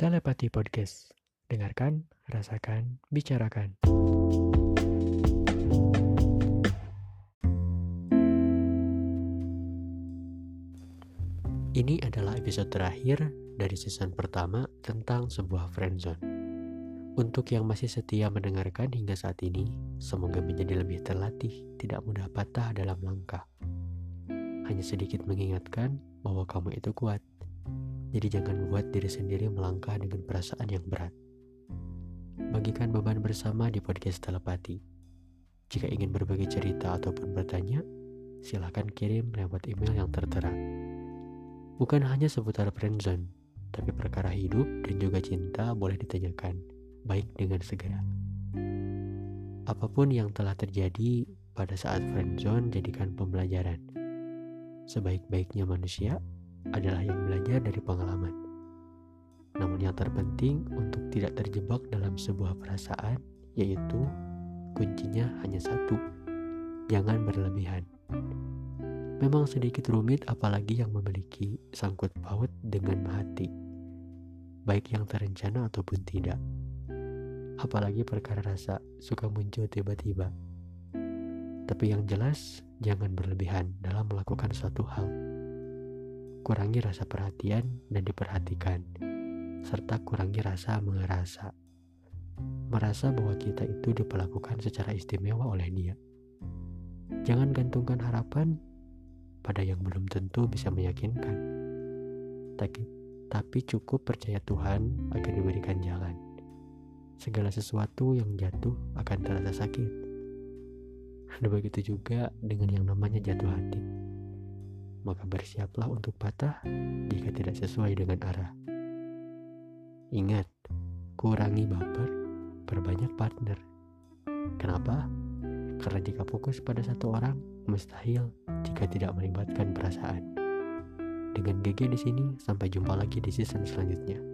Telepati Podcast. Dengarkan, rasakan, bicarakan. Ini adalah episode terakhir dari season pertama tentang sebuah friendzone. Untuk yang masih setia mendengarkan hingga saat ini, semoga menjadi lebih terlatih, tidak mudah patah dalam langkah. Hanya sedikit mengingatkan bahwa kamu itu kuat, jadi jangan buat diri sendiri melangkah dengan perasaan yang berat. Bagikan beban bersama di podcast telepati. Jika ingin berbagi cerita ataupun bertanya, silahkan kirim lewat email yang tertera. Bukan hanya seputar friendzone, tapi perkara hidup dan juga cinta boleh ditanyakan, baik dengan segera. Apa pun yang telah terjadi pada saat friendzone jadikan pembelajaran. Sebaik-baiknya manusia, adalah yang belajar dari pengalaman. Namun yang terpenting untuk tidak terjebak dalam sebuah perasaan yaitu kuncinya hanya satu. Jangan berlebihan. Memang sedikit rumit apalagi yang memiliki sangkut paut dengan hati. Baik yang terencana ataupun tidak. Apalagi perkara rasa suka muncul tiba-tiba. Tapi yang jelas, jangan berlebihan dalam melakukan suatu hal kurangi rasa perhatian dan diperhatikan, serta kurangi rasa mengerasa. Merasa bahwa kita itu diperlakukan secara istimewa oleh dia. Jangan gantungkan harapan pada yang belum tentu bisa meyakinkan. Tapi, tapi cukup percaya Tuhan agar diberikan jalan. Segala sesuatu yang jatuh akan terasa sakit. Dan begitu juga dengan yang namanya jatuh hati maka bersiaplah untuk patah jika tidak sesuai dengan arah. Ingat, kurangi baper, perbanyak partner. Kenapa? Karena jika fokus pada satu orang, mustahil jika tidak melibatkan perasaan. Dengan GG di sini, sampai jumpa lagi di season selanjutnya.